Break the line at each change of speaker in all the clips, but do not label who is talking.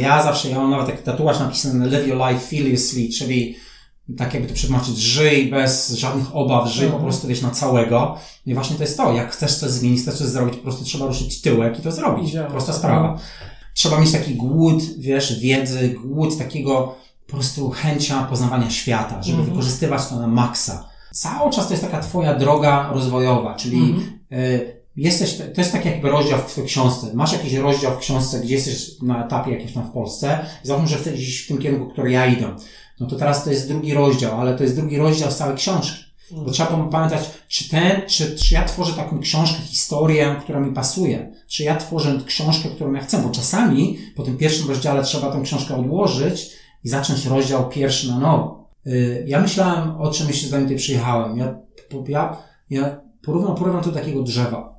Ja zawsze, ja mam nawet taki tatuaż napisany Live Your Life Fearlessly, czyli tak jakby to przetłumaczyć, żyj bez żadnych obaw, żyj po prostu, wiesz, na całego. I właśnie to jest to, jak chcesz coś zmienić, chcesz coś zrobić, po prostu trzeba ruszyć tyłek i to zrobić.
Działa.
Prosta sprawa. Trzeba mieć taki głód, wiesz, wiedzy, głód takiego po prostu chęcia poznawania świata, żeby
Mhm.
wykorzystywać to na maksa. Cały czas to jest taka twoja droga rozwojowa, czyli
Mhm.
y, jesteś, to jest taki jakby rozdział w twojej książce. Masz jakiś rozdział w książce, gdzie jesteś na etapie jakimś tam w Polsce załóżmy, że iść w tym kierunku, który ja idę. No to teraz to jest drugi rozdział, ale to jest drugi rozdział z całej książki. Bo trzeba pamiętać, czy ten, czy, czy ja tworzę taką książkę, historię, która mi pasuje, czy ja tworzę książkę, którą ja chcę, bo czasami po tym pierwszym rozdziale trzeba tę książkę odłożyć i zacząć rozdział pierwszy na nowo. Y, Ja myślałem o jeszcze zanim tutaj przyjechałem. Ja, ja, ja porównam, porównam to do takiego drzewa.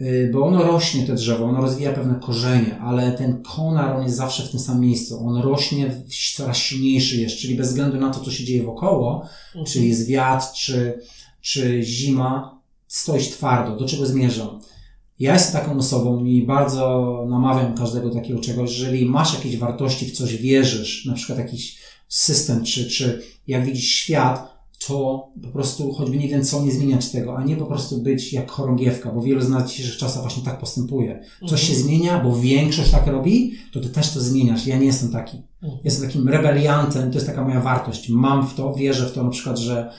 Y, Bo ono rośnie, to drzewo, ono rozwija pewne korzenie, ale ten konar, on jest zawsze w tym samym miejscu. On rośnie coraz silniejszy jest, czyli bez względu na to, co się dzieje wokoło,
Mhm.
czy jest wiatr, czy, czy zima, stoisz twardo. Do czego zmierzam? Ja jestem taką osobą i bardzo namawiam każdego takiego czegoś, jeżeli masz jakieś wartości, w coś wierzysz, na przykład jakiś system, czy, czy jak widzisz świat, to po prostu choćby nie wiem co, nie zmieniać tego, a nie po prostu być jak chorągiewka, bo wielu z nas w dzisiejszych czasach właśnie tak postępuje. Coś się zmienia, bo większość tak robi, to ty też to zmieniasz. Ja nie jestem taki.
Mhm.
Jestem takim rebeliantem, to jest taka moja wartość. Mam w to, wierzę w to na przykład, że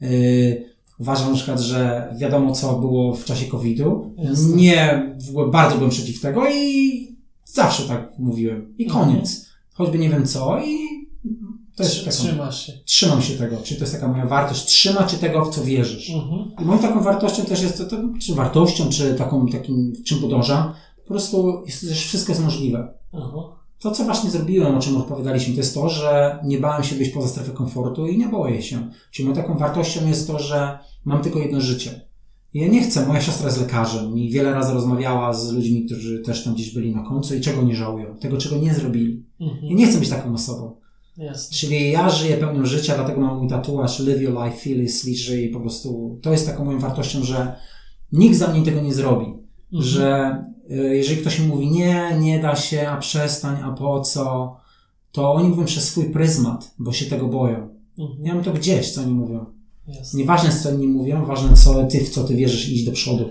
yy, uważam na przykład, że wiadomo co było w czasie COVID-u.
Jasne.
Nie, bardzo byłem przeciw tego i zawsze tak mówiłem. I
Mhm.
koniec. Choćby nie wiem co i to jest
Trzy-
taką,
Trzymasz się.
trzymam się tego. Czy to jest taka moja wartość? Trzymać się tego, w co wierzysz.
Mhm.
I moją taką wartością też jest, to, to, czy wartością, czy taką, takim, czym podążam, po prostu jest, że wszystko jest możliwe.
Aha.
To, co właśnie zrobiłem, o czym opowiadaliśmy, to jest to, że nie bałem się wyjść poza strefę komfortu i nie boję się. Czyli moją taką wartością jest to, że mam tylko jedno życie. Ja nie chcę, moja siostra jest lekarzem i wiele razy rozmawiała z ludźmi, którzy też tam gdzieś byli na końcu i czego nie żałują, tego, czego nie zrobili. Ja
Mhm.
nie chcę być taką osobą.
Jasne.
Czyli ja żyję pełnią życia, dlatego mam mój tatuaż Live Your Life Fearlessly, żyj i po prostu to jest taką moją wartością, że nikt za mnie tego nie zrobi.
Mhm.
Że y, jeżeli ktoś mi mówi nie, nie da się, a przestań, a po co, to oni mówią przez swój pryzmat, bo się tego boją.
Mhm.
Ja mam to gdzieś, co oni mówią.
Jasne.
Nieważne, co oni mówią, ważne, co ty, w co ty wierzysz i iść do przodu.